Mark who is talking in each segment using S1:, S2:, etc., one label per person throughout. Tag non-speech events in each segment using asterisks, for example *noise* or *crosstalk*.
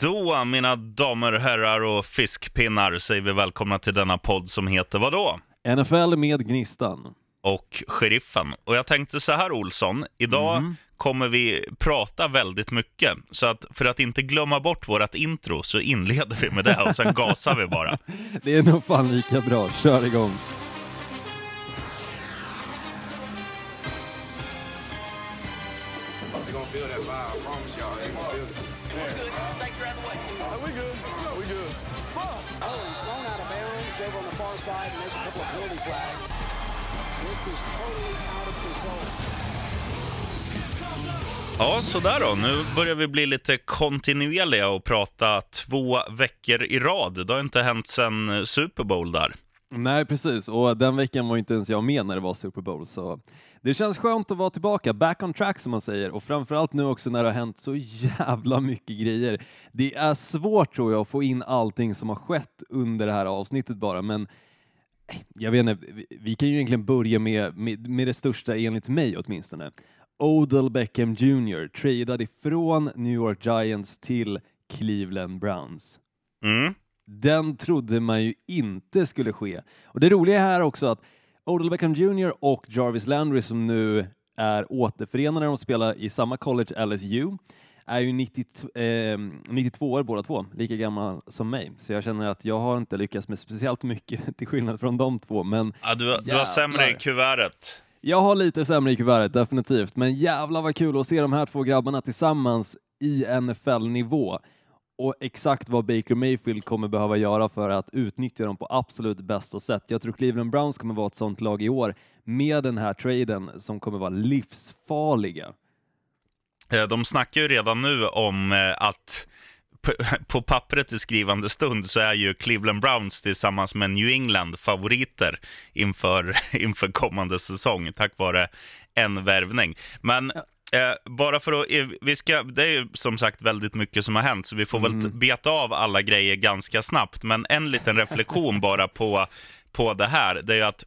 S1: Då, mina damer, herrar och fiskpinnar, säger vi välkomna till denna podd som heter vadå?
S2: NFL med Gnistan.
S1: Och Sheriffen. Och jag tänkte så här, Olsson, idag
S2: Mhm.
S1: kommer vi prata väldigt mycket. Så att för att inte glömma bort vårt intro så inleder vi med det och sen gasar vi bara. *laughs*
S2: Det är nog fan lika bra, kör igång.
S3: Side, and there's a couple of penalty flags. This is totally out of control.
S1: Ja, sådär då. Nu börjar vi bli lite kontinuerliga och prata två veckor i rad. Det har inte hänt sedan Super Bowl där.
S2: Nej, precis. Och den veckan var inte ens jag med när det var Super Bowl, så det känns skönt att vara tillbaka, back on track som man säger, och framförallt nu också när det har hänt så jävla mycket grejer. Det är svårt tror jag att få in allting som har skett under det här avsnittet bara, men eh, jag vet inte, vi- kan ju egentligen börja med, med, med det största enligt mig åtminstone. Odell Beckham Jr. tradad ifrån New York Giants till Cleveland Browns.
S1: Mm.
S2: Den trodde man ju inte skulle ske. Och det roliga här också att Odell Beckham Jr och Jarvis Landry som nu är återförenade när de spelar i samma college, LSU, är ju 90, eh, 92 år båda två, lika gamla som mig. Så jag känner att jag har inte lyckats med speciellt mycket *laughs* till skillnad från de två, men
S1: Ja, du, du har sämre i kuvertet.
S2: jag har lite sämre i kuvertet, definitivt. Men jävla vad kul att se de här två grabbarna tillsammans i NFL-nivå. Och exakt vad Baker Mayfield kommer behöva göra för att utnyttja dem på absolut bästa sätt. Jag tror Cleveland Browns kommer vara ett sånt lag i år med den här traden som kommer vara livsfarliga.
S1: Eh, De snackar ju redan nu om eh, att *laughs* på pappret i skrivande stund så är ju Cleveland Browns tillsammans med New England favoriter inför, *laughs* inför kommande säsong tack vare en värvning. Men eh, bara för att, eh, vi ska, det är ju som sagt väldigt mycket som har hänt så vi får väl t- beta av alla grejer ganska snabbt. Men en liten reflektion bara på, på det här, det är ju att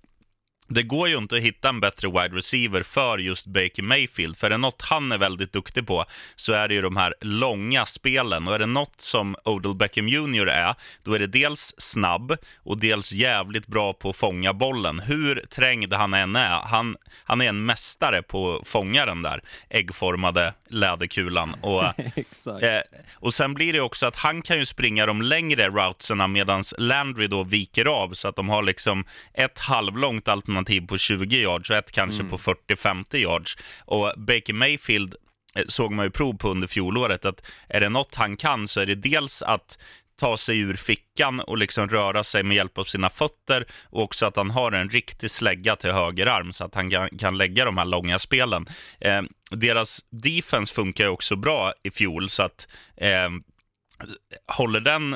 S1: det går ju inte att hitta en bättre wide receiver för just Baker Mayfield. För är det något han är väldigt duktig på så är det ju de här långa spelen. Och är det något som Odell Beckham Jr är, då är det dels snabb och dels jävligt bra på att fånga bollen. Hur trängd han än är, han, han är en mästare på att fånga den där äggformade läderkulan. Och, *laughs*
S2: Exakt.
S1: Eh, och sen blir det också att han kan ju springa de längre routserna medan Landry då viker av så att de har liksom ett halvlångt alternativ på 20 yards och ett kanske på 40-50 yards. Och Baker Mayfield eh, såg man ju prov på under fjolåret att är det något han kan så är det dels att ta sig ur fickan och liksom röra sig med hjälp av sina fötter och också att han har en riktig slägga till höger arm så att han kan, kan lägga de här långa spelen. Eh, deras defense funkar ju också bra i fjol så att eh, håller den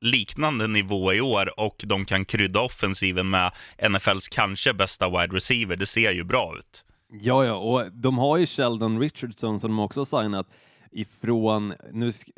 S1: liknande nivå i år och de kan krydda offensiven med NFLs kanske bästa wide receiver, det ser ju bra ut.
S2: Ja, ja, och de har ju Sheldon Richardson som de också har signat ifrån, nu ska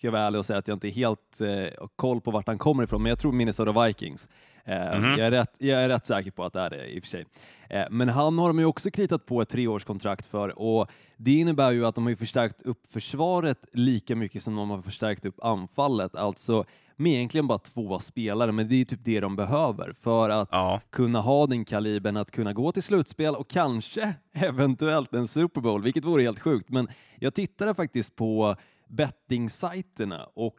S2: jag vara ärlig och säga att jag inte är helt eh, koll på vart han kommer ifrån, men jag tror Minnesota Vikings. Eh, jag, är rätt, jag är rätt säker på att det är det i och för sig. Eh, men han har de ju också kritat på ett treårskontrakt för och det innebär ju att de har förstärkt upp försvaret lika mycket som de har förstärkt upp anfallet, alltså med egentligen bara två spelare, men det är typ det de behöver för att
S1: Ja.
S2: kunna ha den kalibern att kunna gå till slutspel och kanske *laughs* eventuellt en Super Bowl, vilket vore helt sjukt. Men jag tittade faktiskt på bettingsajterna och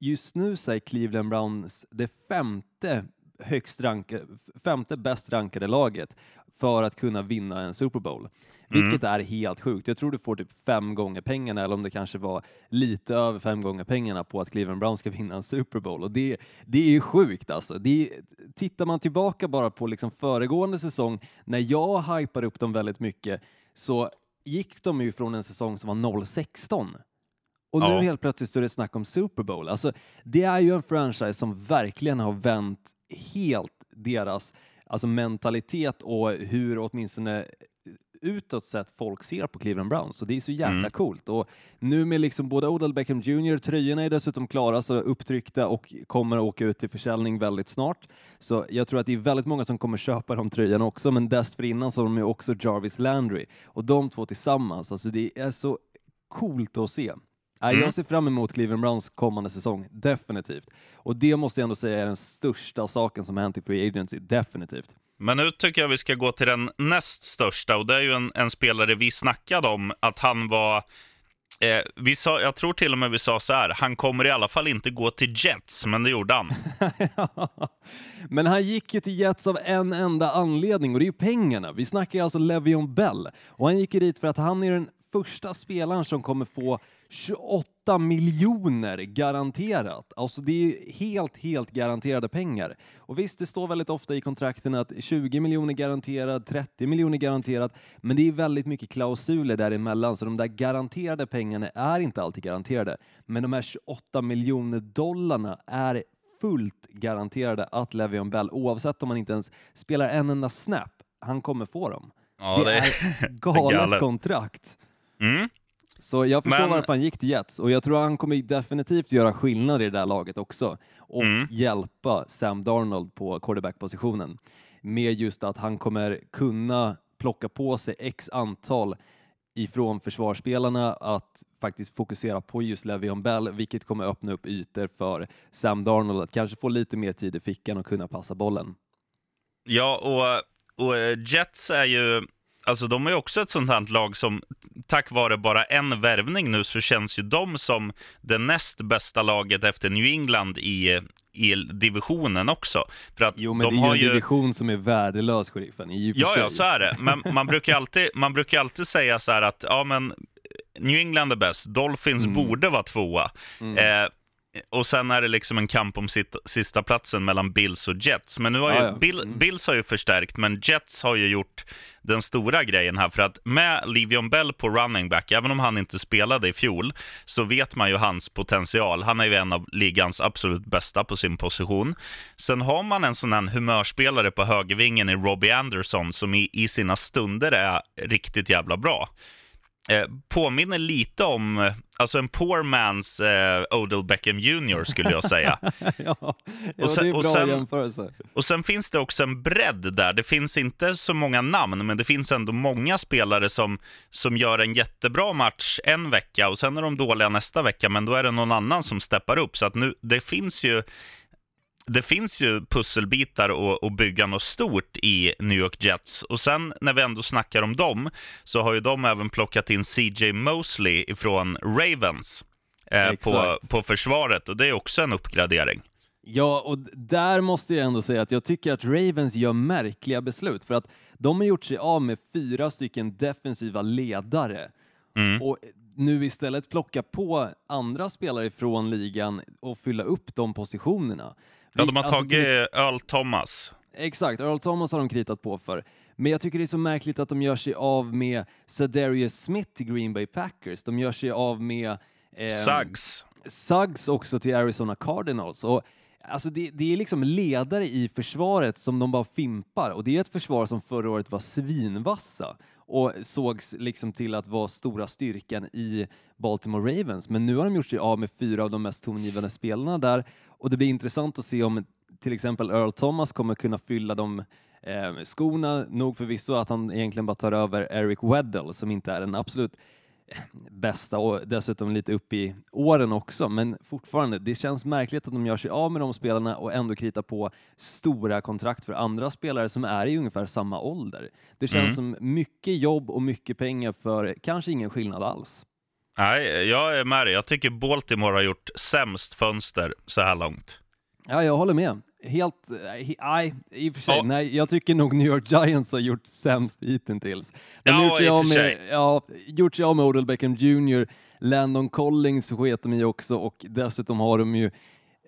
S2: just nu så är Cleveland Browns det femte högst rankade, femte bäst rankade laget för att kunna vinna en Super Bowl. Vilket är helt sjukt. Jag tror du får typ fem gånger pengarna, eller om det kanske var lite över fem gånger pengarna på att Cleveland Browns ska vinna en Super Bowl. Och det, det är ju sjukt alltså. Det tittar man tillbaka bara på liksom föregående säsong, när jag hypade upp dem väldigt mycket, så gick de ju från en säsong som var 0-16 och nu
S1: Ja.
S2: helt plötsligt så är det snack om Super Bowl. Alltså, det är ju en franchise som verkligen har vänt helt deras alltså mentalitet och hur åtminstone utåt sett folk ser på Cleveland Browns och det är så jäkla
S1: Mm.
S2: coolt. Och nu med liksom både Odell Beckham Jr, tröjorna är dessutom klara, så upptryckta och kommer att åka ut till försäljning väldigt snart. Så jag tror att det är väldigt många som kommer köpa de tröjorna också, men dessförinnan så har de ju också Jarvis Landry och de två tillsammans, alltså det är så coolt att se.
S1: Mm.
S2: Jag ser fram emot Cleveland Browns kommande säsong, definitivt. Och det måste jag ändå säga är den största saken som har hänt i Free Agency, definitivt.
S1: Men nu tycker jag vi ska gå till den näst största och det är ju en, en spelare vi snackade om att han var eh, vi sa, jag tror till och med vi sa så här, han kommer i alla fall inte gå till Jets, men det gjorde han. *laughs*
S2: Men han gick ju till Jets av en enda anledning och det är ju pengarna. Vi snackar alltså Le'Veon Bell och han gick ju dit för att han är den första spelaren som kommer få 28 miljoner garanterat. Alltså det är helt, helt garanterade pengar. Och visst, det står väldigt ofta i kontrakten att 20 miljoner garanterad, 30 miljoner garanterat, men det är väldigt mycket klausuler däremellan, så de där garanterade pengarna är inte alltid garanterade. Men de här 28 miljoner dollarna är fullt garanterade att Le'Veon Bell, oavsett om han inte ens spelar en enda snap, han kommer få dem.
S1: Ja,
S2: det,
S1: det
S2: är galet. kontrakt.
S1: Mm.
S2: Så jag förstår
S1: Men-
S2: varför han gick till Jets och jag tror han kommer definitivt göra skillnad i det där laget också och
S1: Mm.
S2: hjälpa Sam Darnold på quarterback-positionen med just att han kommer kunna plocka på sig x antal ifrån försvarsspelarna att faktiskt fokusera på just Le'Veon Bell, vilket kommer öppna upp ytor för Sam Darnold att kanske få lite mer tid i fickan och kunna passa bollen.
S1: Ja, och, och eh, Jets är ju, alltså de är också ett sånt här lag som tack vare bara en värvning nu så känns ju de som det näst bästa laget efter New England i, i divisionen också. För att
S2: Jo, men
S1: de
S2: det är ju en division som är värdelös, sheriffen, i
S1: Ja, ja, så är det. Men man brukar alltid, man brukar alltid säga så här att ja, men New England är bäst, Dolphins
S2: Mm.
S1: borde vara tvåa. Eh, och sen är det liksom en kamp om sitt, sista platsen mellan Bills och Jets. Men nu har ju,
S2: Ja, ja.
S1: Bill,
S2: Mm.
S1: Bills har ju förstärkt, men Jets har ju gjort den stora grejen här. För att med Le'Veon Bell på running back, även om han inte spelade i fjol, så vet man ju hans potential. Han är ju en av ligans absolut bästa på sin position. Sen har man en sån här humörspelare på högervingen i Robbie Anderson som i, i sina stunder är riktigt jävla bra. Eh, påminner lite om, eh, alltså en poor man's eh, Odell Beckham Jr skulle jag säga. *laughs*
S2: ja,
S1: Och sen-
S2: det är
S1: och
S2: bra
S1: sen-
S2: jämförelse.
S1: Och sen finns det också en bredd där. Det finns inte så många namn, men det finns ändå många spelare som, som gör en jättebra match en vecka och sen är de dåliga nästa vecka, men då är det någon annan som steppar upp. Så att nu, det finns ju det finns ju pusselbitar och, och bygga något stort i New York Jets. Och sen när vi ändå snackar om dem så har ju de även plockat in CJ Mosley ifrån Ravens eh, på, på försvaret och det är också en uppgradering.
S2: Ja, och där måste jag ändå säga att jag tycker att Ravens gör märkliga beslut för att de har gjort sig av med fyra stycken defensiva ledare
S1: Mm.
S2: och nu istället plocka på andra spelare från ligan och fylla upp de positionerna.
S1: Ja, de har
S2: alltså,
S1: tagit Earl Thomas.
S2: Exakt, Earl Thomas har de kritat på för. Men jag tycker det är så märkligt att de gör sig av med Zadarius Smith till Green Bay Packers. De gör sig av med ehm,
S1: Suggs.
S2: Suggs också till Arizona Cardinals. Och, alltså det, det är liksom ledare i försvaret som de bara fimpar och det är ett försvar som förra året var svinvassa och sågs liksom till att vara stora styrkan i Baltimore Ravens. Men nu har de gjort sig av med fyra av de mest tongivande spelarna där och det blir intressant att se om till exempel Earl Thomas kommer kunna fylla de eh, skorna, nog förvisso att han egentligen bara tar över Eric Weddle som inte är den absolut bästa och dessutom lite upp i åren också. Men fortfarande, det känns märkligt att de gör sig av med de spelarna och ändå kritar på stora kontrakt för andra spelare som är i ungefär samma ålder. Det känns
S1: Mm.
S2: som mycket jobb och mycket pengar för kanske ingen skillnad alls.
S1: Nej, jag är med dig. Jag tycker Baltimore har gjort sämst fönster så här långt.
S2: Ja, jag håller med. Helt, eh, he- nej, i och för sig,
S1: Ja.
S2: nej, jag tycker nog New York Giants har gjort sämst hittills. De
S1: Ja,
S2: gjort
S1: i och för
S2: med,
S1: sig.
S2: ja, gjort sig av med Odell Beckham Jr, Landon Collins sket de i också och dessutom har de ju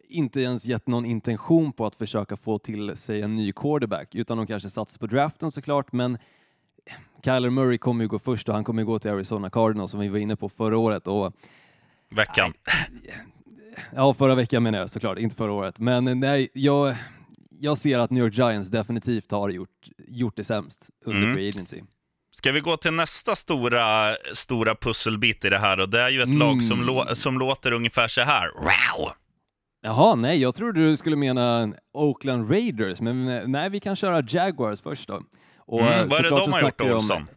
S2: inte ens gett någon intention på att försöka få till sig en ny quarterback, utan de kanske satsar på draften såklart, men Kyler Murray kommer ju gå först och han kommer ju gå till Arizona Cardinals som vi var inne på förra året och
S1: Veckan.
S2: Ja, förra veckan menar jag såklart, inte förra året. Men eh, nej, jag, jag ser att New York Giants definitivt har gjort, gjort det sämst under
S1: Mm.
S2: Free Agency.
S1: Ska vi gå till nästa stora, stora pusselbit i det här? Och det är ju ett lag som,
S2: Mm.
S1: lå- som låter ungefär så här. Wow!
S2: Jaha, nej, jag trodde du skulle mena Oakland Raiders, men eh, nej, vi kan köra Jaguars först då. Och
S1: Mm,
S2: eh,
S1: vad är det de har gjort då, Olsson?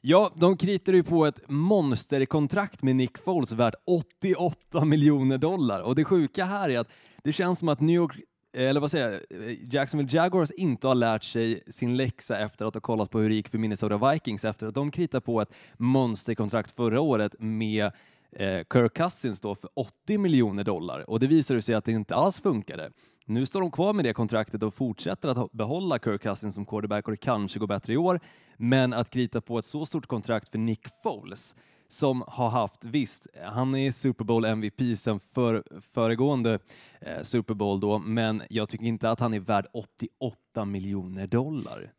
S2: Ja, de kritar ju på ett monsterkontrakt med Nick Foles värt 88 miljoner dollar. Och det sjuka här är att det känns som att New York eller vad säger jag, Jacksonville Jaguars inte har lärt sig sin läxa efter att ha kollat på hur det gick för Minnesota Vikings efter att de kritade på ett monsterkontrakt förra året med eh, Kirk Cousins då för 80 miljoner dollar och det visade sig att det inte alls funkade. Nu står de kvar med det kontraktet och fortsätter att behålla Kirk Cousins som quarterback och det kanske går bättre i år, men att krita på ett så stort kontrakt för Nick Foles som har haft, visst, han är Super Bowl MVP sen för, föregående eh, Super Bowl då, men jag tycker inte att han är värd 88 miljoner dollar.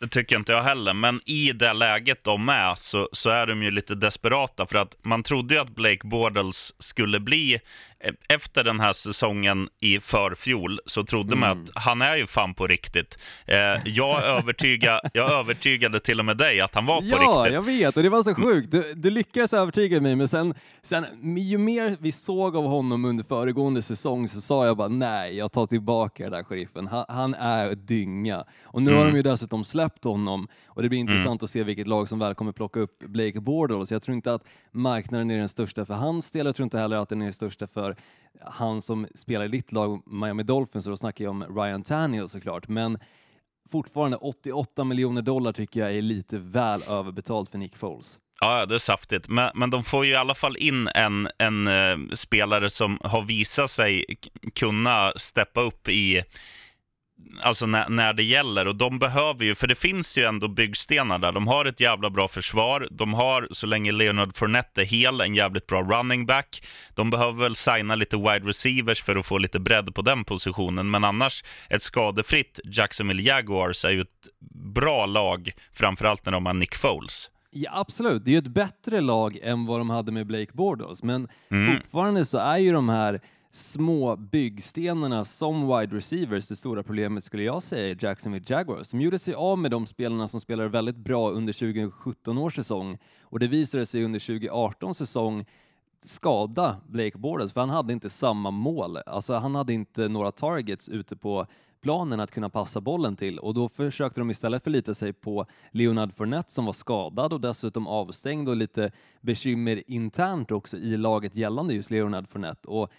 S1: Det tycker inte jag heller, men i det läget de är så, så är de ju lite desperata för att man trodde ju att Blake Bortles skulle bli efter den här säsongen i förfjol så trodde man
S2: Mm.
S1: att han är ju fan på riktigt. Eh, jag, *laughs* övertyga, jag övertygade till och med dig att han var på
S2: Ja,
S1: riktigt.
S2: jag vet och det var så sjukt. Du, du lyckades övertyga mig men sen, sen ju mer vi såg av honom under föregående säsong så sa jag bara nej, jag tar tillbaka det där sheriffen. Han, han är dynga. Och nu har de ju dessutom släppt honom och det blir intressant att se vilket lag som väl kommer plocka upp Blake Bortles. Jag tror inte att marknaden är den största för hans del, jag tror inte heller att den är den största för han som spelar i ditt lag, Miami Dolphins, och då snackar jag om Ryan Tannehill såklart, men fortfarande 88 miljoner dollar tycker jag är lite väl överbetalt för Nick Foles.
S1: Ja, det är saftigt. Men, men de får ju i alla fall in en, en uh, spelare som har visat sig kunna steppa upp i Alltså när, när det gäller och de behöver ju, för det finns ju ändå byggstenar där. De har ett jävla bra försvar. De har, så länge Leonard Fournette är hel, en jävligt bra running back. De behöver väl signa lite wide receivers för att få lite bredd på den positionen. Men annars, ett skadefritt Jacksonville Jaguars är ju ett bra lag, framförallt när de har Nick Foles.
S2: Ja, absolut. Det är ju ett bättre lag än vad de hade med Blake Bortles, men
S1: Mm.
S2: fortfarande så är ju de här små byggstenarna som wide receivers det stora problemet skulle jag säga är Jacksonville Jaguars. som gjorde sig av med de spelarna som spelade väldigt bra under 2017 års säsong och det visade sig under 2018 säsong skada Blake Bortles för han hade inte samma mål. Alltså han hade inte några targets ute på planen att kunna passa bollen till och då försökte de istället förlita sig på Leonard Fournette som var skadad och dessutom avstängd och lite bekymmer internt också i laget gällande just Leonard Fournette. Och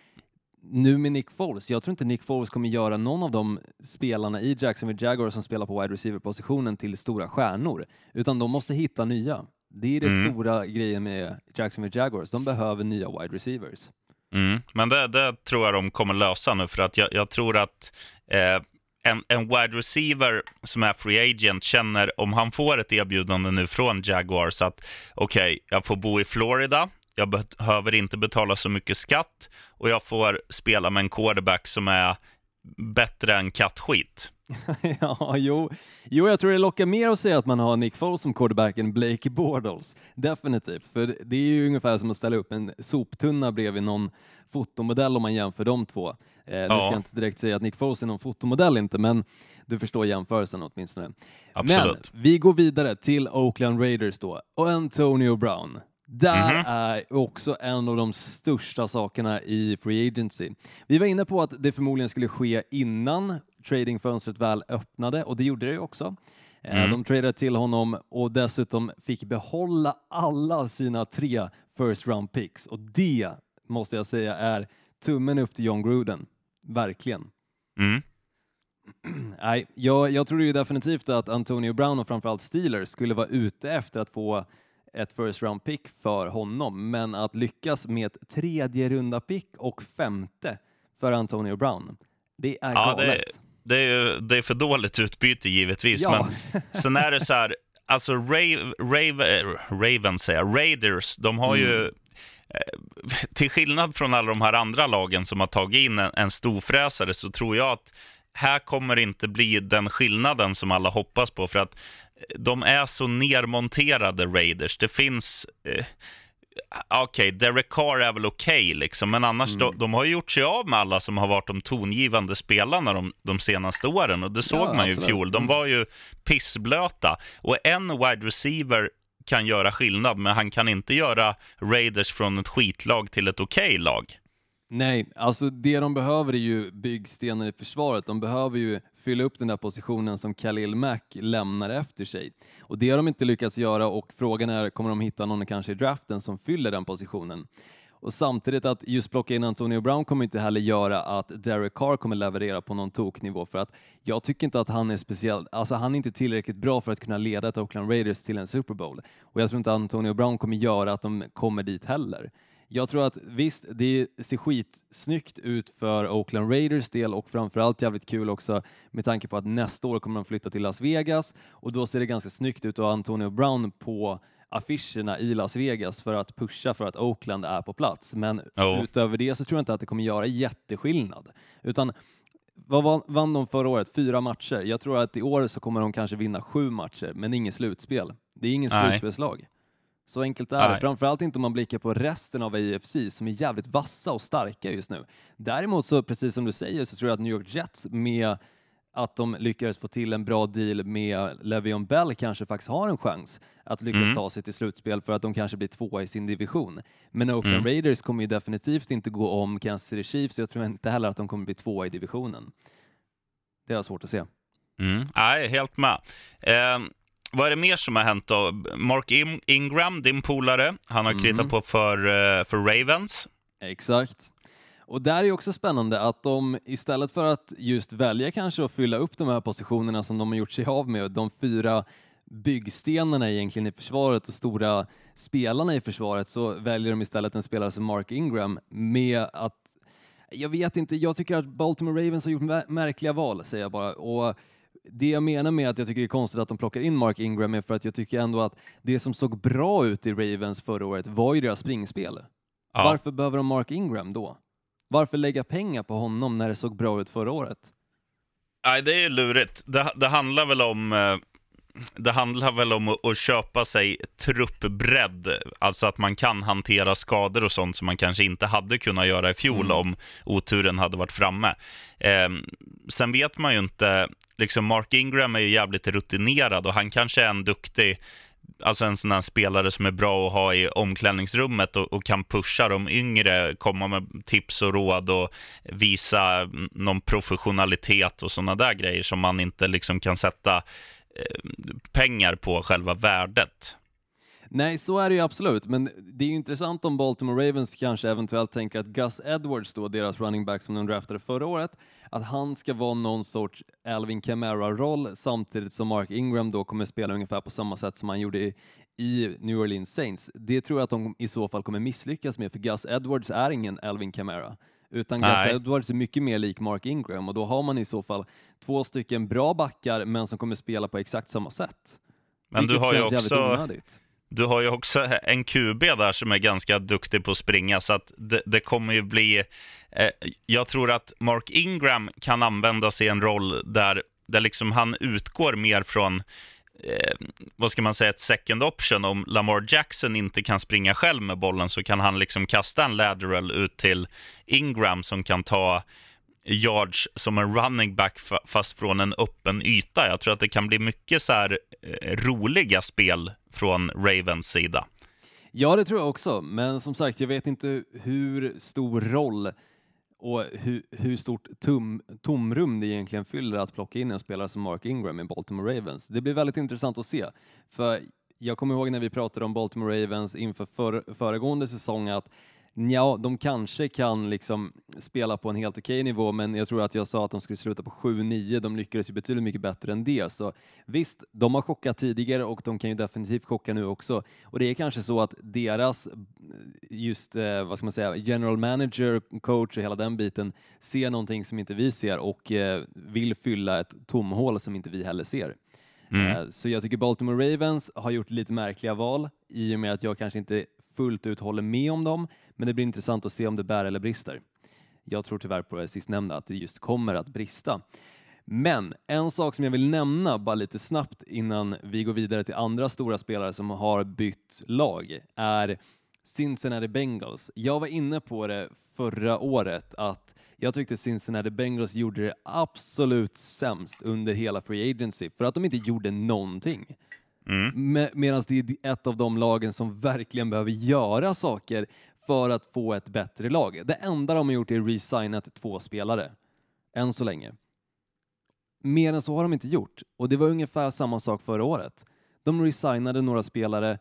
S2: nu med Nick Foles, jag tror inte Nick Foles kommer göra någon av de spelarna i Jacksonville Jaguars som spelar på wide receiver-positionen till stora stjärnor, utan de måste hitta nya. Det är det
S1: Mm.
S2: stora grejen med Jacksonville Jaguars, de behöver nya wide receivers.
S1: Mm, men det, det tror jag de kommer lösa nu, för att jag, jag tror att eh, en, en wide receiver som är free agent känner, om han får ett erbjudande nu från Jaguars, att okej, jag får bo i Florida, jag behöver inte betala så mycket skatt och jag får spela med en quarterback som är bättre än kattskit. *laughs*
S2: ja, jo. jo, jag tror det lockar mer att säga att man har Nick Foles som quarterback än Blake Bortles. Definitivt, för det är ju ungefär som att ställa upp en soptunna bredvid någon fotomodell om man jämför de två. Eh, Nu ska
S1: Ja.
S2: jag inte direkt säga att Nick Foles är någon fotomodell inte, men du förstår jämförelsen åtminstone.
S1: Absolut.
S2: Men vi går vidare till Oakland Raiders då, och Antonio Brown. Där
S1: Mhm.
S2: är också en av de största sakerna i Free Agency. Vi var inne på att det förmodligen skulle ske innan tradingfönstret väl öppnade och det gjorde det ju också. Eh,
S1: Mm.
S2: De tradade till honom och dessutom fick behålla alla sina tre first round picks och det måste jag säga är tummen upp till John Gruden. Verkligen.
S1: Mm. *clears throat*
S2: Nej, jag, jag tror ju definitivt att Antonio Brown och framförallt Steelers skulle vara ute efter att få ett first round pick för honom, men att lyckas med ett tredje runda pick och femte för Antonio Brown, det är
S1: Ja,
S2: galet.
S1: det, det, är det är för dåligt utbyte givetvis,
S2: Ja.
S1: men *laughs* sen är det så här, alltså Rave, Rave, eh, Ravens säger Raiders, de har
S2: Mm.
S1: ju eh, till skillnad från alla de här andra lagen som har tagit in en, en storfräsare så tror jag att här kommer inte bli den skillnaden som alla hoppas på för att de är så nermonterade Raiders. Det finns eh, Okej, Derek Carr är väl okej, liksom, men annars,
S2: Mm.
S1: de, de har gjort sig av med alla som har varit de tongivande spelarna de, de senaste åren. Och det såg
S2: Ja,
S1: man ju i fjol. De
S2: Mm.
S1: var ju pissblöta. Och en wide receiver kan göra skillnad, men han kan inte göra Raiders från ett skitlag till ett okej lag.
S2: Nej, alltså det de behöver är ju byggstenar i försvaret. De behöver ju fylla upp den där positionen som Khalil Mack lämnar efter sig. Och det har de inte lyckats göra och frågan är, kommer de hitta någon kanske i draften som fyller den positionen? Och samtidigt att just plocka in Antonio Brown kommer inte heller göra att Derek Carr kommer leverera på någon toknivå för att jag tycker inte att han är speciell, alltså han är inte tillräckligt bra för att kunna leda ett Oakland Raiders till en Super Bowl. Och jag tror inte Antonio Brown kommer göra att de kommer dit heller. Jag tror att visst, det ser skitsnyggt ut för Oakland Raiders del och framförallt jävligt kul också med tanke på att nästa år kommer de flytta till Las Vegas och då ser det ganska snyggt ut att ha Antonio Brown på affischerna i Las Vegas för att pusha för att Oakland är på plats. Men
S1: Ja.
S2: utöver det så tror jag inte att det kommer göra jätteskillnad. Utan vad vann, vann de förra året? Fyra matcher. Jag tror att i år så kommer de kanske vinna sju matcher, men inget slutspel. Det är ingen
S1: Nej.
S2: slutspelslag. Så enkelt är det. Framförallt inte om man blickar på resten av AFC som är jävligt vassa och starka just nu. Däremot så, precis som du säger, så tror jag att New York Jets med att de lyckades få till en bra deal med Le'Veon Bell kanske faktiskt har en chans att lyckas
S1: Mm.
S2: ta sig till slutspel för att de kanske blir tvåa i sin division. Men Oakland
S1: Mm.
S2: Raiders kommer ju definitivt inte gå om Kansas City Chiefs, så jag tror inte heller att de kommer bli tvåa i divisionen. Det jag svårt att se.
S1: Mm. Nej, helt med. Eh, vad är det mer som har hänt då? Mark In- Ingram, din polare, han har
S2: Mm.
S1: kritat på för, eh, för Ravens.
S2: Exakt. Och där är ju också spännande att de istället för att just välja kanske att fylla upp de här positionerna som de har gjort sig av med, de fyra byggstenarna egentligen i försvaret och stora spelarna i försvaret, så väljer de istället en spelare som Mark Ingram med att jag vet inte, jag tycker att Baltimore Ravens har gjort mär- märkliga val, säger jag bara. Och det jag menar med att jag tycker det är konstigt att de plockar in Mark Ingram är för att jag tycker ändå att det som såg bra ut i Ravens förra året var ju deras springspel.
S1: Ja.
S2: Varför behöver de Mark Ingram då? Varför lägga pengar på honom när det såg bra ut förra året?
S1: Nej, det är ju lurigt. Det, det handlar väl om... Det handlar väl om att, att köpa sig truppbredd, alltså att man kan hantera skador och sånt som man kanske inte hade kunnat göra i fjol
S2: Mm.
S1: om oturen hade varit framme. Eh, sen vet man ju inte, liksom Mark Ingram är ju jävligt rutinerad och han kanske är en duktig, alltså en sån här spelare som är bra att ha i omklädningsrummet och, och kan pusha de yngre, komma med tips och råd och visa någon professionalitet och sådana där grejer som man inte liksom kan sätta Eh, pengar på själva värdet.
S2: Nej, så är det ju absolut, men det är ju intressant om Baltimore Ravens kanske eventuellt tänker att Gus Edwards, då, deras running back som de draftade förra året, att han ska vara någon sorts Alvin Kamara-roll samtidigt som Mark Ingram då kommer spela ungefär på samma sätt som han gjorde i, i New Orleans Saints. Det tror jag att de i så fall kommer misslyckas med, för Gus Edwards är ingen Alvin Kamara. Utan
S1: Nej.
S2: Edwards är mycket mer lik Mark Ingram och då har man i så fall två stycken bra backar men som kommer spela på exakt samma sätt.
S1: Men du har ju också. Du har ju också en QB där som är ganska duktig på att springa, så att det, det kommer ju bli... Eh, jag tror att Mark Ingram kan användas i en roll där, där liksom han utgår mer från, eh, vad ska man säga, ett second option. Om Lamar Jackson inte kan springa själv med bollen så kan han liksom kasta en lateral ut till Ingram som kan ta yards som en running back fast från en öppen yta. Jag tror att det kan bli mycket så här eh, roliga spel från Ravens sida.
S2: Ja, det tror jag också, men som sagt, jag vet inte hur stor roll och hur, hur stort tum, tomrum det egentligen fyller att plocka in en spelare som Mark Ingram i Baltimore Ravens. Det blir väldigt intressant att se, för jag kommer ihåg när vi pratade om Baltimore Ravens inför för, föregående säsong att Ja, de kanske kan liksom spela på en helt okej nivå, men jag tror att jag sa att de skulle sluta på 7-9. De lyckades ju betydligt mycket bättre än det. Så visst, de har chockat tidigare och de kan ju definitivt chocka nu också. Och det är kanske så att deras, just eh, vad ska man säga, general manager, coach och hela den biten ser någonting som inte vi ser och eh, vill fylla ett tomhål som inte vi heller ser.
S1: Mm.
S2: Eh, Så jag tycker Baltimore Ravens har gjort lite märkliga val i och med att jag kanske inte fullt ut håller med om dem, men det blir intressant att se om det bär eller brister. Jag tror tyvärr på det sistnämnda, att det just kommer att brista. Men en sak som jag vill nämna bara lite snabbt innan vi går vidare till andra stora spelare som har bytt lag är Cincinnati Bengals. Jag var inne på det förra året att jag tyckte Cincinnati Bengals gjorde det absolut sämst under hela Free Agency för att de inte gjorde någonting. Mm. Me- Medan det är ett av de lagen som verkligen behöver göra saker för att få ett bättre lag. Det enda de har gjort är resignat två spelare. Än så länge. mer än så har de inte gjort. Och det var ungefär samma sak förra året. De resignade några spelare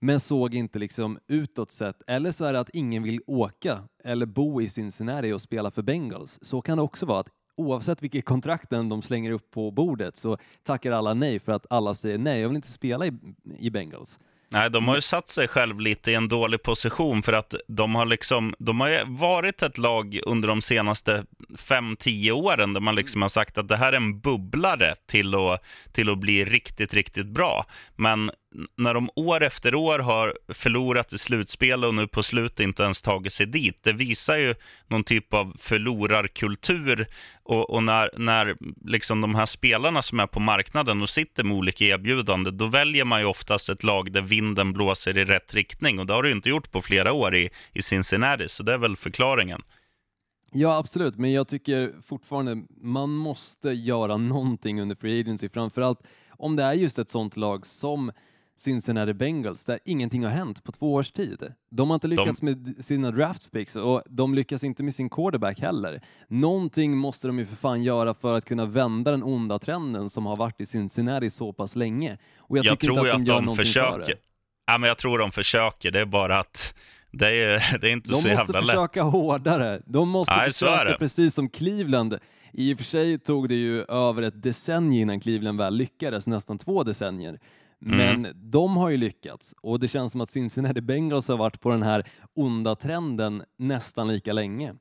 S2: men såg inte liksom utåt sett, eller så är det att ingen vill åka eller bo i Cincinnati och spela för Bengals. Så kan det också vara att oavsett vilket kontrakten de slänger upp på bordet så tackar alla nej för att alla säger nej, jag vill inte spela i, i Bengals.
S1: Nej, de har ju satt sig själv lite i en dålig position för att de har liksom, de har varit ett lag under de senaste fem tio åren där man liksom har sagt att det här är en bubblare till att, till att bli riktigt, riktigt bra. Men när de år efter år har förlorat i slutspel och nu på slutet inte ens tagit sig dit, det visar ju någon typ av förlorarkultur. Och, och när, när liksom de här spelarna som är på marknaden och sitter med olika erbjudanden, då väljer man ju oftast ett lag där vinden blåser i rätt riktning. Och det har du inte gjort på flera år i, i Cincinnati, så det är väl förklaringen.
S2: Ja, absolut, men jag tycker fortfarande man måste göra någonting under Free Agency, framförallt om det är just ett sånt lag som Cincinnati Bengals där ingenting har hänt på två års tid. De har inte lyckats de... med sina draft picks och de lyckas inte med sin quarterback heller. Någonting måste de ju för fan göra för att kunna vända den onda trenden som har varit i Cincinnati så pass länge. Och jag, jag tycker inte att de att gör de försöker. för det.
S1: Ja, men jag tror de försöker, det är bara att det är, *laughs* det är inte
S2: de
S1: så jävla lätt.
S2: De måste försöka hårdare. De måste Nej, försöka precis som Cleveland. I och för sig tog det ju över ett decennium innan Cleveland väl lyckades, nästan två decennier. Mm. Men de har ju lyckats och det känns som att Cincinnati Bengals har varit på den här onda trenden nästan lika länge.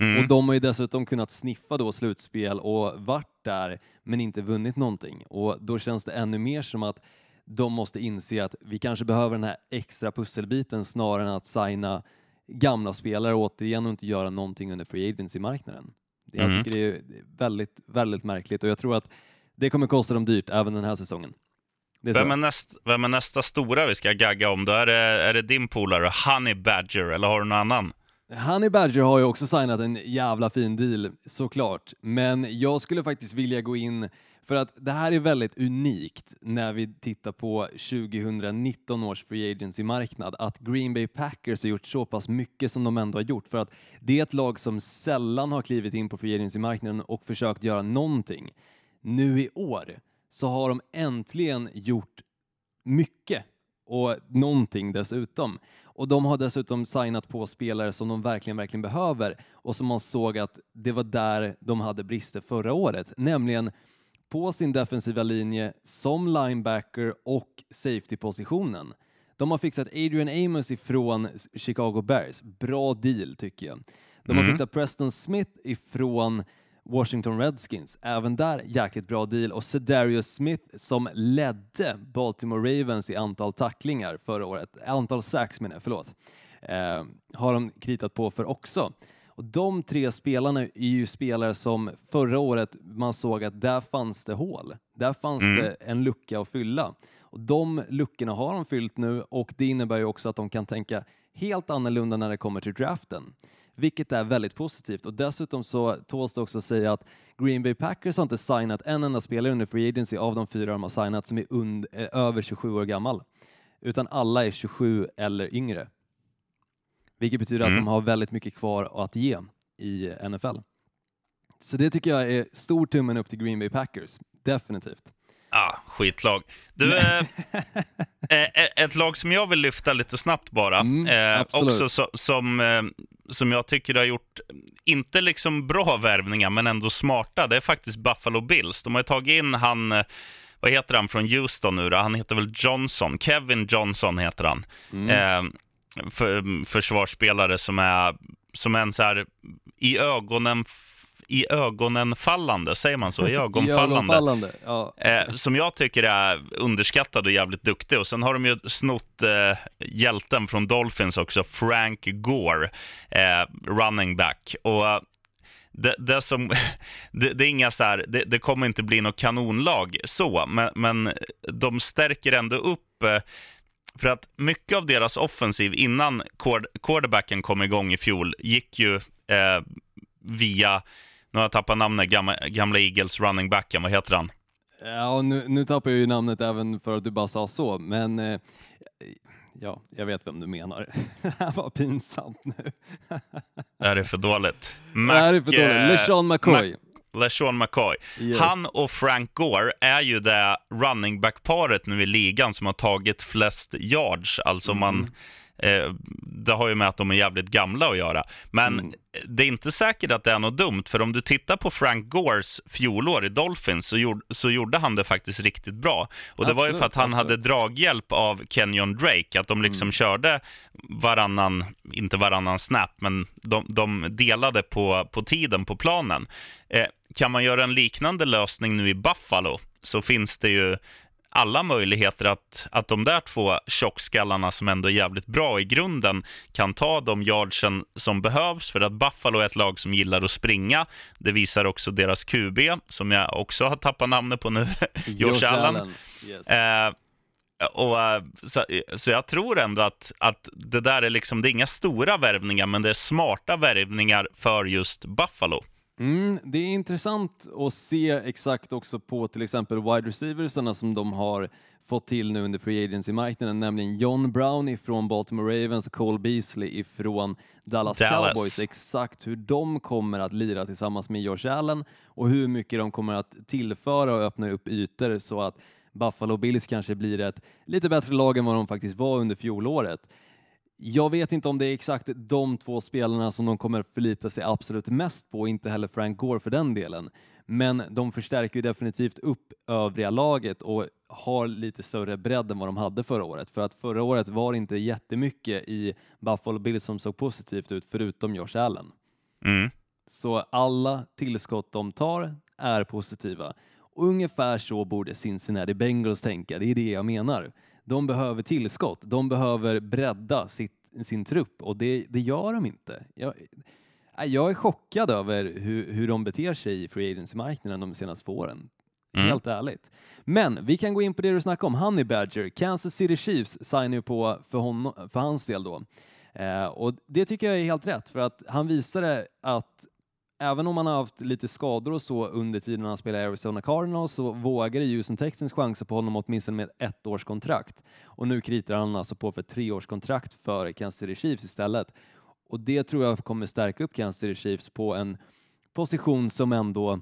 S2: Mm. Och de har ju dessutom kunnat sniffa då slutspel och varit där men inte vunnit någonting. Och då känns det ännu mer som att de måste inse att vi kanske behöver den här extra pusselbiten snarare än att signa gamla spelare återigen och inte göra någonting under free agency-marknaden. Jag mm. tycker det är väldigt, väldigt märkligt och jag tror att det kommer kosta dem dyrt även den här säsongen.
S1: Vem är, näst, vem är, nästa stora vi ska gagga om? Då är det, är det din polare Honey Badger, eller har du någon annan?
S2: Honey Badger har ju också signat en jävla fin deal, såklart. Men jag skulle faktiskt vilja gå in, för att det här är väldigt unikt när vi tittar på 2019 års Free Agency-marknad, att Green Bay Packers har gjort så pass mycket som de ändå har gjort. För att det är ett lag som sällan har klivit in på Free Agency-marknaden och försökt göra någonting. Nu i år så har de äntligen gjort mycket och någonting dessutom. Och de har dessutom signat på spelare som de verkligen, verkligen behöver och som man såg att det var där de hade brister förra året, nämligen på sin defensiva linje som linebacker och safety-positionen. De har fixat Adrian Amos ifrån Chicago Bears, bra deal tycker jag. De har mm. fixat Preston Smith ifrån Washington Redskins, även där jäkligt bra deal och Cedarius Smith som ledde Baltimore Ravens i antal tacklingar förra året, antal sacks menar jag, förlåt, eh, har de kritat på för också. Och de tre spelarna är ju spelare som förra året man såg att där fanns det hål. Där fanns mm. det en lucka att fylla. Och de luckorna har de fyllt nu och det innebär ju också att de kan tänka helt annorlunda när det kommer till draften vilket är väldigt positivt. Och dessutom så tåls det också att säga att Green Bay Packers har inte signat en enda spelare under Free Agency av de fyra de har signat som är und, eh, över 27 år gammal, utan alla är 27 eller yngre. Vilket betyder mm. att de har väldigt mycket kvar att ge i NFL. Så det tycker jag är stor tummen upp till Green Bay Packers, definitivt.
S1: Ah, skitlag. Du, *laughs* eh, eh, ett lag som jag vill lyfta lite snabbt bara, mm, eh, också so, som, eh, som jag tycker har gjort, inte liksom bra värvningar, men ändå smarta, det är faktiskt Buffalo Bills. De har tagit in han, eh, vad heter han från Houston nu då? Han heter väl Johnson, Kevin Johnson heter han. Mm. Eh, för, försvarsspelare som är, som en så här, i ögonen i ögonen fallande, säger man så? I *laughs* ögonfallande. I ögonfallande ja. eh, som jag tycker är underskattad och jävligt duktig. Och sen har de ju snott eh, hjälten från Dolphins också, Frank Gore, eh, running back. Och det, det, som, *laughs* det, det, är inga så här, det, det, kommer inte bli något kanonlag så, men, men de stärker ändå upp eh, för att mycket av deras offensiv innan quarterbacken kom igång i fjol gick ju eh, via nu har jag tappat namnet, gamla, gamla Eagles running backen, vad heter han?
S2: Ja, nu, nu tappar jag ju namnet även för att du bara sa så, men eh, ja, jag vet vem du menar. *laughs* det här var pinsamt nu.
S1: är det för dåligt?
S2: Mac, är det för dåligt? LeSean McCoy. Mac,
S1: LeSean McCoy.
S2: Yes.
S1: Han och Frank Gore är ju det running back-paret nu i ligan som har tagit flest yards. Alltså man, eh, det har ju med att de är jävligt gamla att göra. Men det är inte säkert att det är något dumt, för om du tittar på Frank Gores fjolår i Dolphins så gjorde, så gjorde han det faktiskt riktigt bra. Och det var ju för
S2: Absolut,
S1: att han hade
S2: absolut.
S1: draghjälp av Kenyon Drake, att de liksom körde varannan, inte varannan snap, men de, de delade på, på tiden på planen. Eh, kan man göra en liknande lösning nu i Buffalo så finns det ju alla möjligheter att, att de där två tjockskallarna som ändå är jävligt bra i grunden kan ta de yardsen som behövs för att Buffalo är ett lag som gillar att springa. Det visar också deras QB som jag också har tappat namnet på nu, *laughs* Josh Allen.
S2: Yes.
S1: Eh, och, eh, så, så jag tror ändå att, att det där är liksom, det är inga stora värvningar, men det är smarta värvningar för just Buffalo.
S2: Mm, det är intressant att se exakt också på till exempel wide receiversarna som de har fått till nu under free agency-marknaden, nämligen John Brown ifrån Baltimore Ravens och Cole Beasley ifrån Dallas,
S1: Dallas.
S2: Cowboys. Exakt hur de kommer att lira tillsammans med Josh Allen och hur mycket de kommer att tillföra och öppna upp ytor så att Buffalo Bills kanske blir ett lite bättre lag än vad de faktiskt var under fjolåret. Jag vet inte om det är exakt de två spelarna som de kommer förlita sig absolut mest på, inte heller Frank Gore för den delen. Men de förstärker ju definitivt upp övriga laget och har lite större bredd än vad de hade förra året. För att förra året var det inte jättemycket i Buffalo Bills som såg positivt ut, förutom Josh Allen.
S1: Mm.
S2: Så alla tillskott de tar är positiva. Och ungefär så borde Cincinnati Bengals tänka, det är det jag menar. De behöver tillskott, de behöver bredda sitt, sin trupp och det, det gör de inte. Jag, nej, jag är chockad över hur, hur de beter sig i free agency-marknaden de senaste två åren.
S1: Mm.
S2: Helt ärligt. Men vi kan gå in på det du snackade om, Honey Badger. Kansas City Chiefs signar ju på för, honom, för hans del då. Eh, och det tycker jag är helt rätt, för att han visade att även om han har haft lite skador och så under tiden han spelar i Arizona Cardinals så vågade Houston Texans chansa på honom åtminstone med ett års kontrakt. Och nu kritar han alltså på för ett treårskontrakt för Kansas City Chiefs istället. Och det tror jag kommer stärka upp Kansas City Chiefs på en position som ändå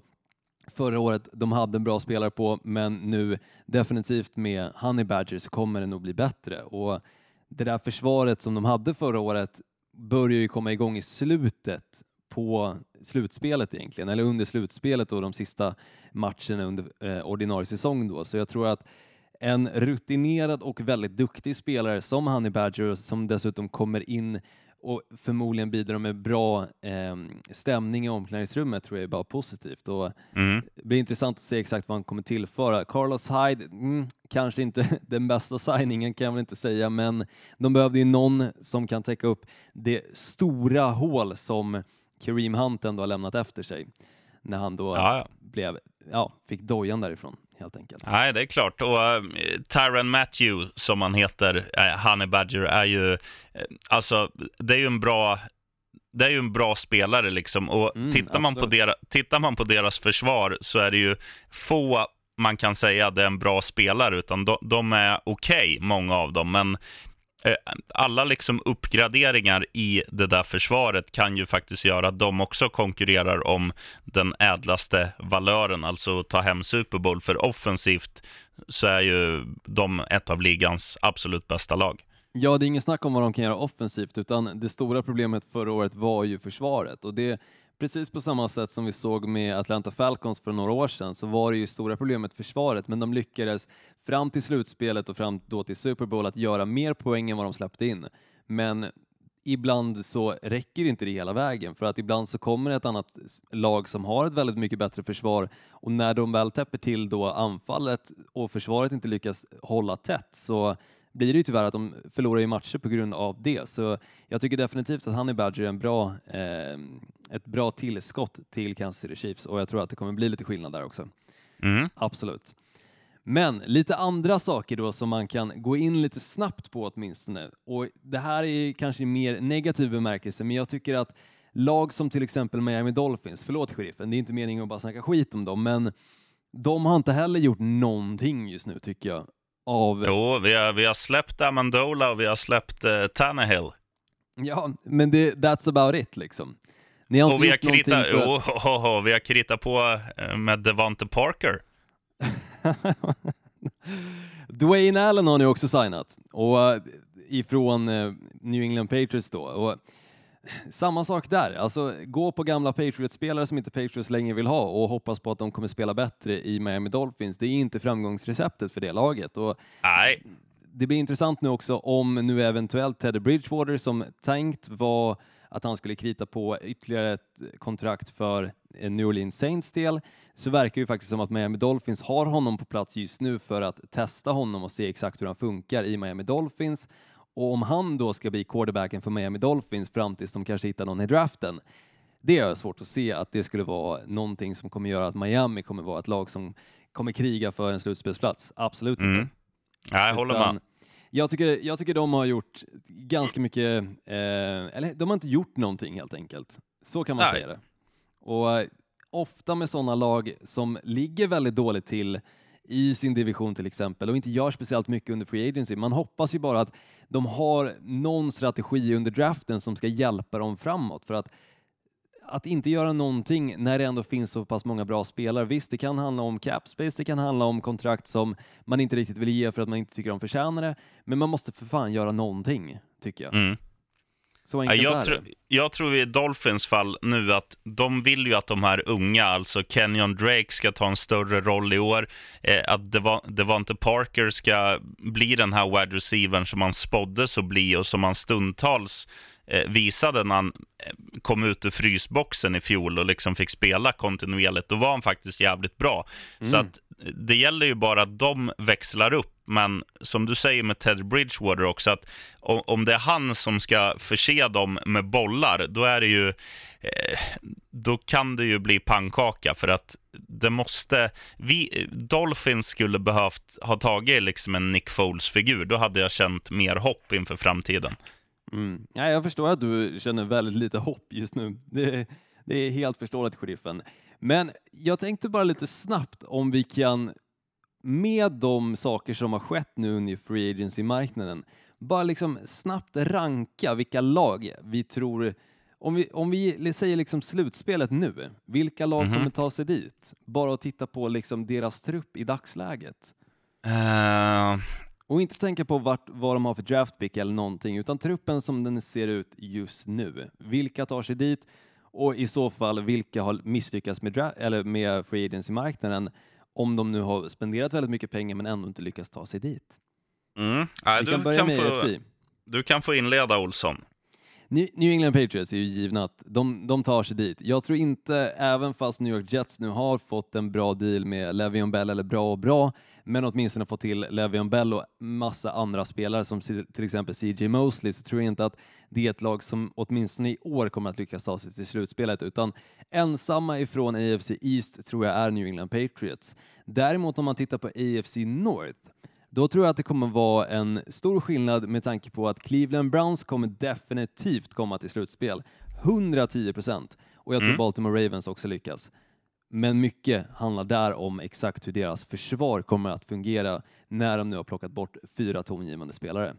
S2: förra året de hade en bra spelare på, men nu definitivt med Honey Badger så kommer det nog bli bättre. Och det där försvaret som de hade förra året börjar ju komma igång i slutet på slutspelet egentligen, eller under slutspelet och de sista matcherna under eh, ordinarie säsong då. Så jag tror att en rutinerad och väldigt duktig spelare som Honey Badger som dessutom kommer in och förmodligen bidrar med bra eh, stämning i omklädningsrummet tror jag är bara positivt. Och
S1: Mm.
S2: det blir intressant att se exakt vad han kommer tillföra. Carlos Hyde, mm, kanske inte *laughs* den bästa signingen kan jag väl inte säga, men de behövde ju någon som kan täcka upp det stora hål som Kareem Hunt ändå har lämnat efter sig när han då
S1: Ja, ja.
S2: blev, ja, fick dojan därifrån helt enkelt.
S1: Nej, det är klart. Och uh, Tyron Matthew, som han heter, uh, Honey Badger, är ju... eh, alltså, det är ju en bra... Det är ju en bra spelare liksom. Och
S2: Mm,
S1: tittar, man på
S2: absolut.
S1: dera, tittar man på deras försvar så är det ju få man kan säga det är en bra spelare, utan de, de är okej, många av dem. Men eh, Eh, alla liksom uppgraderingar i det där försvaret kan ju faktiskt göra att de också konkurrerar om den ädlaste valören, alltså ta hem Super Bowl. För offensivt så är ju de ett av ligans absolut bästa lag.
S2: Ja, det är ingen snack om vad de kan göra offensivt, utan det stora problemet förra året var ju försvaret. Och det precis på samma sätt som vi såg med Atlanta Falcons för några år sedan så var det ju stora problemet försvaret, men de lyckades fram till slutspelet och fram då till Super Bowl att göra mer poäng än vad de släppte in. Men ibland så räcker inte det hela vägen för att ibland så kommer ett annat lag som har ett väldigt mycket bättre försvar och när de väl täpper till då anfallet och försvaret inte lyckas hålla tätt så blir det ju tyvärr att de förlorar i matcher på grund av det. Så jag tycker definitivt att Badger är en bra, eh, ett bra tillskott till Kansas City Chiefs och jag tror att det kommer bli lite skillnad där också.
S1: Mm.
S2: Absolut. Men lite andra saker då som man kan gå in lite snabbt på åtminstone. Och det här är kanske mer negativ bemärkelse, men jag tycker att lag som till exempel Miami Dolphins, förlåt sheriffen, det är inte meningen att bara snacka skit om dem, men de har inte heller gjort någonting just nu tycker jag. Av,
S1: Jo, vi har, vi har släppt Amendola och vi har släppt uh, Tannehill.
S2: Ja, men det, that's about it liksom. Ni har inte
S1: Och vi har,
S2: gjort någonting
S1: krita,
S2: för att...
S1: oh, oh, oh, vi har kritat på eh, med Devante Parker. *laughs*
S2: Dwayne Allen har ni också signat, och eh, ifrån New England Patriots då. Och samma sak där, alltså gå på gamla Patriots-spelare som inte Patriots längre vill ha och hoppas på att de kommer spela bättre i Miami Dolphins. Det är inte framgångsreceptet för det laget. Och
S1: Nej,
S2: det blir intressant nu också om nu eventuellt Teddy Bridgewater som tänkt var att han skulle krita på ytterligare ett kontrakt för eh, New Orleans Saints del så verkar det ju faktiskt som att Miami Dolphins har honom på plats just nu för att testa honom och se exakt hur han funkar i Miami Dolphins. Och om han då ska bli quarterbacken för Miami Dolphins fram tills de kanske hittar någon i draften, det är svårt att se att det skulle vara någonting som kommer göra att Miami kommer vara ett lag som kommer kriga för en slutspelsplats. Absolut
S1: Mm.
S2: inte.
S1: Nej, jag håller
S2: Utan
S1: med.
S2: Jag tycker, jag tycker de har gjort ganska mycket, eh, eller de har inte gjort någonting helt enkelt. Så kan man
S1: Nej.
S2: säga det. Och eh, ofta med sådana lag som ligger väldigt dåligt till i sin division till exempel och inte gör speciellt mycket under free agency. Man hoppas ju bara att de har någon strategi under draften som ska hjälpa dem framåt för att att inte göra någonting när det ändå finns så pass många bra spelare. Visst, det kan handla om cap space, det kan handla om kontrakt som man inte riktigt vill ge för att man inte tycker de förtjänar det, men man måste för fan göra någonting, tycker jag.
S1: Mm.
S2: Så enkelt
S1: jag,
S2: är
S1: tro,
S2: det.
S1: jag tror i Dolphins fall nu att de vill ju att de här unga, alltså Kenyon Drake ska ta en större roll i år, eh, att Deva- Devante Parker ska bli den här wide receivern som han spåddes att bli och som han stundtals eh, visade när han eh, kom ut ur frysboxen i fjol och liksom fick spela kontinuerligt. Då var han faktiskt jävligt bra. Så
S2: Mm.
S1: att eh, det gäller ju bara att de växlar upp. Men som du säger med Ted Bridgewater också, att om det är han som ska förse dem med bollar, då är det ju eh, då kan det ju bli pannkaka för att det måste, vi, Dolphins skulle behövt ha tagit liksom en Nick Foles-figur, då hade jag känt mer hopp inför framtiden.
S2: Mm. Ja, jag förstår att du känner väldigt lite hopp just nu. Det, det är helt förståeligt, sheriffen. Men jag tänkte bara lite snabbt om vi kan, med de saker som har skett nu under free agency-marknaden, bara liksom snabbt ranka vilka lag vi tror om vi, om vi säger liksom slutspelet nu, vilka lag
S1: Mhm.
S2: kommer ta sig dit? Bara att titta på liksom deras trupp i dagsläget.
S1: Eh,
S2: Och inte tänka på vart, vad de har för draftpick eller någonting, utan truppen som den ser ut just nu. Vilka tar sig dit och i så fall vilka har misslyckats med, eller med free agency-marknaden om de nu har spenderat väldigt mycket pengar men ändå inte lyckats ta sig dit.
S1: mm. Nej, du,
S2: kan
S1: kan få, du kan få inleda, Olsson.
S2: New New England Patriots är ju givna att de, de tar sig dit. Jag tror inte, även fast New York Jets nu har fått en bra deal med Le'Veon Bell, eller bra och bra, men åtminstone fått till Le'Veon Bell och massa andra spelare som till exempel CJ Mosley, så tror jag inte att det är ett lag som åtminstone i år kommer att lyckas ta sig till slutspelet, utan ensamma ifrån AFC East tror jag är New England Patriots. Däremot om man tittar på AFC North, då tror jag att det kommer vara en stor skillnad med tanke på att Cleveland Browns kommer definitivt komma till slutspel. 110 procent. Och jag tror
S1: Mm.
S2: Baltimore Ravens också lyckas. Men mycket handlar där om exakt hur deras försvar kommer att fungera när de nu har plockat bort fyra tongivande spelare.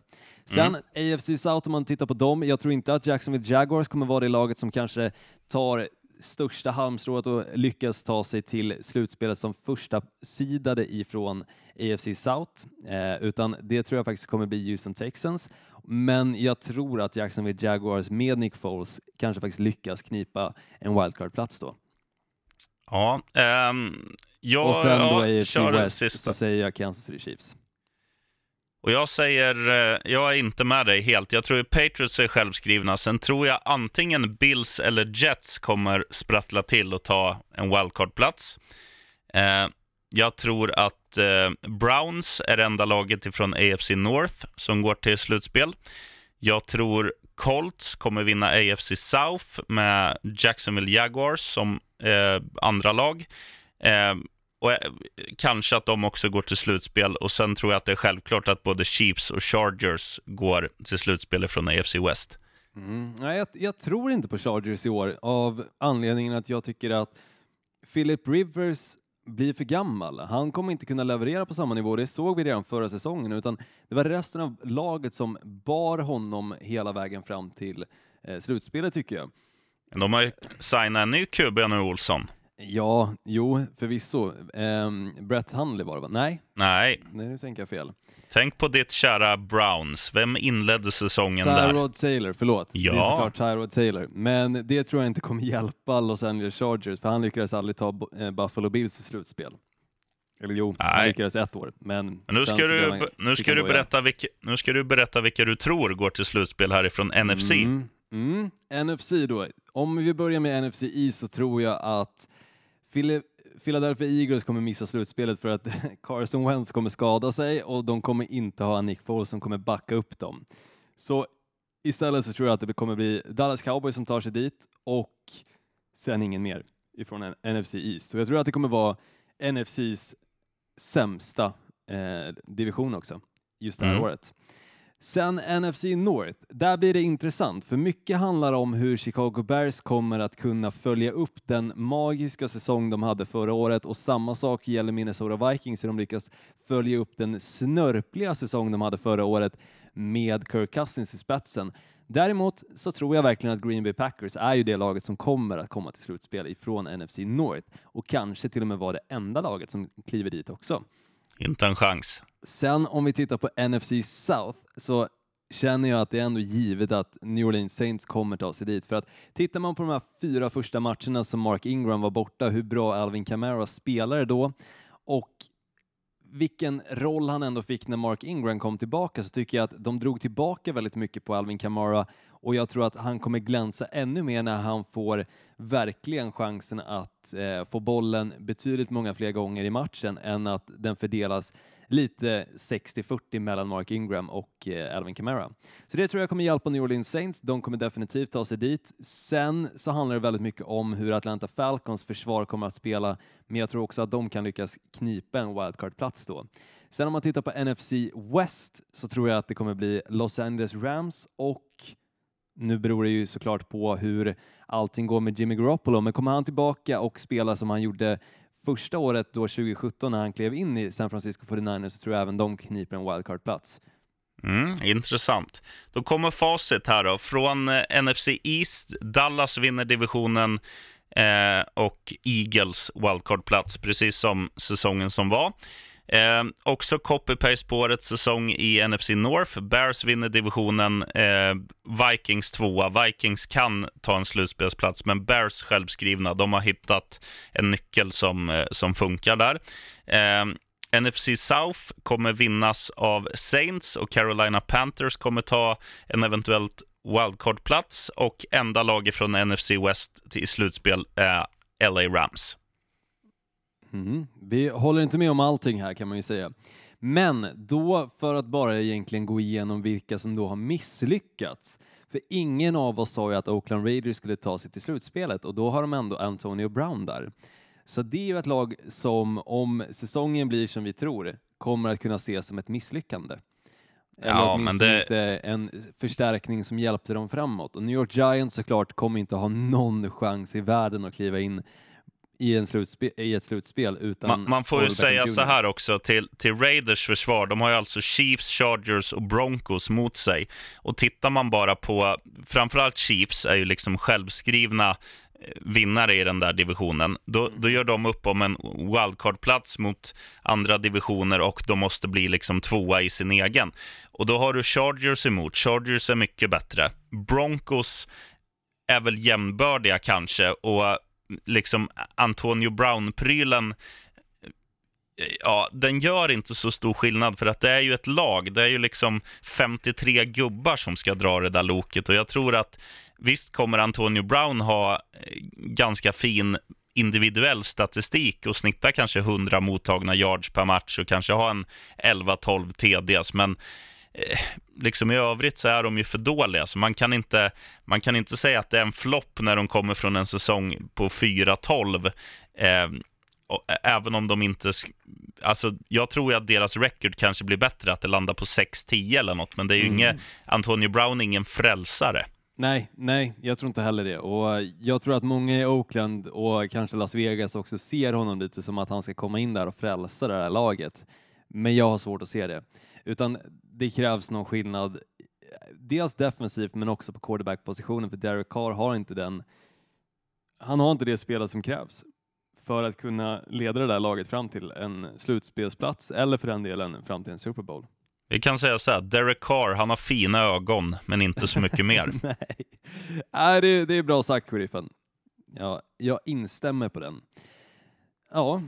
S2: Sen AFC South, om man tittar på dem, jag tror inte att Jacksonville Jaguars kommer vara det laget som kanske tar största halmstrået och lyckas ta sig till slutspelet som första sidade ifrån AFC South, eh, utan det tror jag faktiskt kommer bli Houston Texans. Men jag tror att Jacksonville Jaguars med Nick Foles kanske faktiskt lyckas knipa en wildcard-plats då.
S1: Ja, ehm, jag
S2: och sen då
S1: ja,
S2: AFC
S1: kör den
S2: West så säger jag Kansas City Chiefs.
S1: Och jag säger, eh, jag är inte med dig helt. Jag tror att Patriots är självskrivna. Sen tror jag antingen Bills eller Jets kommer sprattla till och ta en wildcard-plats. Eh, jag tror att eh, Browns är det enda laget ifrån AFC North som går till slutspel. Jag tror Colts kommer vinna AFC South med Jacksonville Jaguars som eh, andra lag. Eh, och eh, kanske att de också går till slutspel. Och sen tror jag att det är självklart att både Chiefs och Chargers går till slutspel från AFC West.
S2: Mm. Nej, jag, jag tror inte på Chargers i år av anledningen att jag tycker att Philip Rivers blir för gammal. Han kommer inte kunna leverera på samma nivå, det såg vi redan förra säsongen, utan det var resten av laget som bar honom hela vägen fram till eh, slutspelet tycker jag.
S1: De har ju signat en ny QB nu, Olsson.
S2: Ja, jo, förvisso. Um, Brett Hundley var det va? Nej,
S1: Nej,
S2: nej, nu tänker jag fel.
S1: tänk på ditt kära Browns. Vem inledde säsongen där?
S2: Tyrod Taylor, förlåt.
S1: Ja.
S2: Det är såklart Tyrod Taylor. Men det tror jag inte kommer hjälpa Los Angeles Chargers, för han lyckades aldrig ta eh, Buffalo Bills i slutspel. Eller jo, han
S1: Nej.
S2: lyckades ett år. Men,
S1: Men nu ska, du,
S2: han-
S1: nu, ska
S2: han
S1: du berätta vilka, nu ska du berätta vilka du tror går till slutspel härifrån NFC.
S2: Mm, mm. NFC då. Om vi börjar med NFC East så tror jag att Philadelphia Eagles kommer missa slutspelet för att *laughs* Carson Wentz kommer skada sig och de kommer inte ha Nick Foles som kommer backa upp dem. Så istället så tror jag att det kommer bli Dallas Cowboys som tar sig dit och sen ingen mer ifrån NFC East. Och jag tror att det kommer vara NFCs sämsta eh, division också, just det här
S1: Mm.
S2: året. Sen NFC North, där blir det intressant för mycket handlar om hur Chicago Bears kommer att kunna följa upp den magiska säsong de hade förra året och samma sak gäller Minnesota Vikings hur de lyckas följa upp den snörpliga säsong de hade förra året med Kirk Cousins i spetsen. Däremot så tror jag verkligen att Green Bay Packers är ju det laget som kommer att komma till slutspel ifrån NFC North och kanske till och med vara det enda laget som kliver dit också.
S1: Inte en chans.
S2: Sen om vi tittar på NFC South så känner jag att det är ändå givet att New Orleans Saints kommer ta sig dit. För att tittar man på de här fyra första matcherna som Mark Ingram var borta, hur bra Alvin Kamara spelade då och vilken roll han ändå fick när Mark Ingram kom tillbaka så tycker jag att de drog tillbaka väldigt mycket på Alvin Kamara och jag tror att han kommer glänsa ännu mer när han får verkligen chansen att eh, få bollen betydligt många fler gånger i matchen än att den fördelas lite 60-40 mellan Mark Ingram och eh, Alvin Kamara. Så det tror jag kommer hjälpa New Orleans Saints. De kommer definitivt ta sig dit. Sen så handlar det väldigt mycket om hur Atlanta Falcons försvar kommer att spela, men jag tror också att de kan lyckas knipa en wildcard-plats då. Sen om man tittar på NFC West så tror jag att det kommer bli Los Angeles Rams och nu beror det ju såklart på hur allting går med Jimmy Garoppolo, men kommer han tillbaka och spela som han gjorde första året då 2017 när han klev in i San Francisco 49ers så tror jag även de kniper en wildcard-plats.
S1: Mm, intressant. Då kommer facit här då. Från eh, NFC East, Dallas vinner divisionen eh, och Eagles wildcard-plats, precis som säsongen som var. Eh, också copy-paste på årets säsong i NFC North. Bears vinner divisionen, eh, Vikings tvåa. Vikings kan ta en slutspelsplats, men Bears självskrivna, de har hittat en nyckel som, eh, som funkar där. Eh, NFC South kommer vinnas av Saints och Carolina Panthers kommer ta en eventuellt wildcard-plats och enda laget från NFC West i slutspel är LA Rams.
S2: Mm. Vi håller inte med om allting här kan man ju säga. Men då för att bara egentligen gå igenom vilka som då har misslyckats. För ingen av oss sa ju att Oakland Raiders skulle ta sig till slutspelet och då har de ändå Antonio Brown där. Så det är ju ett lag som om säsongen blir som vi tror kommer att kunna ses som ett misslyckande. Eller
S1: Ja, men
S2: åtminstone
S1: det-
S2: inte en förstärkning som hjälpte dem framåt. Och New York Giants såklart kommer inte ha någon chans i världen att kliva in i, en slutspe- i ett slutspel utan
S1: Man, man får ju säga så här också till, till Raiders försvar. De har ju alltså Chiefs, Chargers och Broncos mot sig. Och tittar man bara på, framförallt Chiefs är ju liksom självskrivna eh, vinnare i den där divisionen. Då, då gör de upp om en wildcard-plats mot andra divisioner och de måste bli liksom tvåa i sin egen. Och då har du Chargers emot. Chargers är mycket bättre. Broncos är väl jämnbördiga kanske och liksom Antonio Brown-prylen eh, Ja, den gör inte så stor skillnad för att det är ju ett lag. Det är ju liksom 53 gubbar som ska dra det där loket och jag tror att visst kommer Antonio Brown ha eh, ganska fin individuell statistik och snitta kanske 100 mottagna yards per match och kanske ha en 11-12 TDs, men liksom i övrigt så är de ju för dåliga, så man kan inte, man kan inte säga att det är en flopp när de kommer från en säsong på 4-12. Eh, även om de inte... Alltså, jag tror ju att deras record kanske blir bättre, att det landar på 6-10 eller något, men det är ju
S2: Mm.
S1: inget, Antonio Brown är ingen frälsare.
S2: Nej, nej, jag tror inte heller det. Och jag tror att många i Oakland och kanske Las Vegas också ser honom lite som att han ska komma in där och frälsa det här laget. Men jag har svårt att se det. Utan det krävs någon skillnad, dels defensivt men också på quarterback-positionen för Derek Carr har inte den han har inte det spelet som krävs för att kunna leda det där laget fram till en slutspelsplats eller för den delen fram till en Super Bowl.
S1: Vi kan säga så här, Derek Carr, han har fina ögon, men inte så mycket mer. *laughs*
S2: Nej, Nej det, det är bra sagt, sheriffen. Ja, jag instämmer på den. Ja,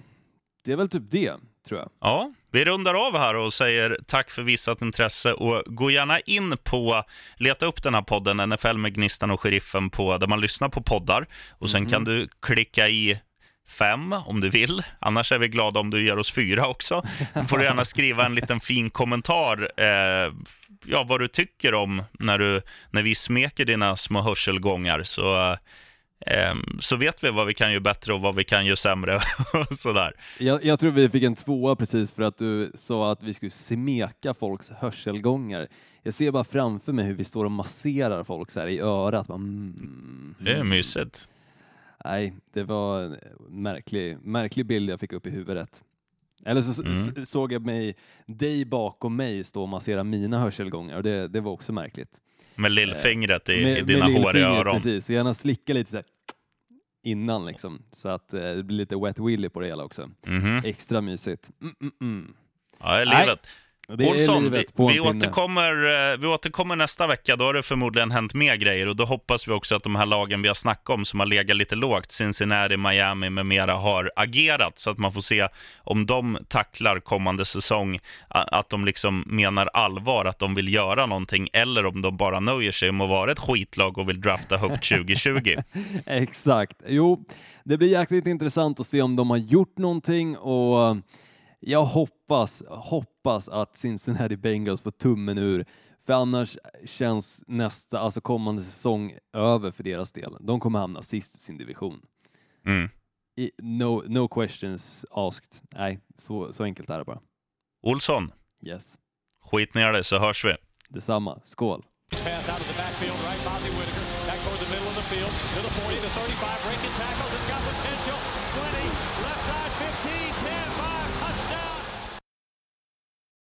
S2: det är väl typ det, tror jag.
S1: Ja, vi rundar av här och säger tack för visat intresse och gå gärna in på, leta upp den här podden NFL med Gnistan och Sheriffen på där man lyssnar på poddar och sen kan du klicka i fem om du vill. Annars är vi glada om du ger oss fyra också. Då får du gärna skriva en liten fin kommentar eh, ja, vad du tycker om när, du, när vi smeker dina små hörselgångar. Så, eh, så vet vi vad vi kan göra bättre och vad vi kan göra sämre. *laughs* och sådär.
S2: Jag, jag tror vi fick en tvåa precis för att du sa att vi skulle smeka folks hörselgångar. Jag ser bara framför mig hur vi står och masserar folk så här i örat. Bara, mm,
S1: Det är mysigt.
S2: Nej, det var en märklig, märklig bild jag fick upp i huvudet. Eller så
S1: Mm.
S2: såg jag mig, dig bakom mig stå och massera mina hörselgångar och det, det var också märkligt.
S1: Med lillfingret i, i
S2: Med-
S1: dina
S2: med
S1: håriga öron.
S2: Precis, så gärna slicka lite så här, innan liksom, så att eh, det blir lite wet willy på det hela också.
S1: Mhm.
S2: Extra mysigt. Mm, mm, mm.
S1: Ja, det är
S2: Nej,
S1: livet.
S2: Det
S1: Olsson, vi, vi, återkommer, eh, vi återkommer nästa vecka. Då har det förmodligen hänt mer grejer och då hoppas vi också att de här lagen vi har snackat om som har legat lite lågt, Cincinnati, Miami med mera, har agerat så att man får se om de tacklar kommande säsong, att de liksom menar allvar, att de vill göra någonting eller om de bara nöjer sig med att vara ett skitlag och vill drafta högt *laughs* 2020.
S2: Exakt. Jo, det blir jäkligt intressant att se om de har gjort någonting och jag hoppas, hoppas att Cincinnati Bengals får tummen ur. För annars känns nästa, alltså kommande säsong över för deras del. De kommer hamna sist i sin division.
S1: Mm.
S2: I, no, no questions asked. Nej, så, så enkelt är det bara.
S1: Olsson,
S2: Yes.
S1: skit ner det så hörs vi.
S2: Detsamma. Skål!
S4: Pass out of the backfield, right? Bozzy Whitaker back toward the middle of the field to the 40, the 35, breaking tackles. It's got potential.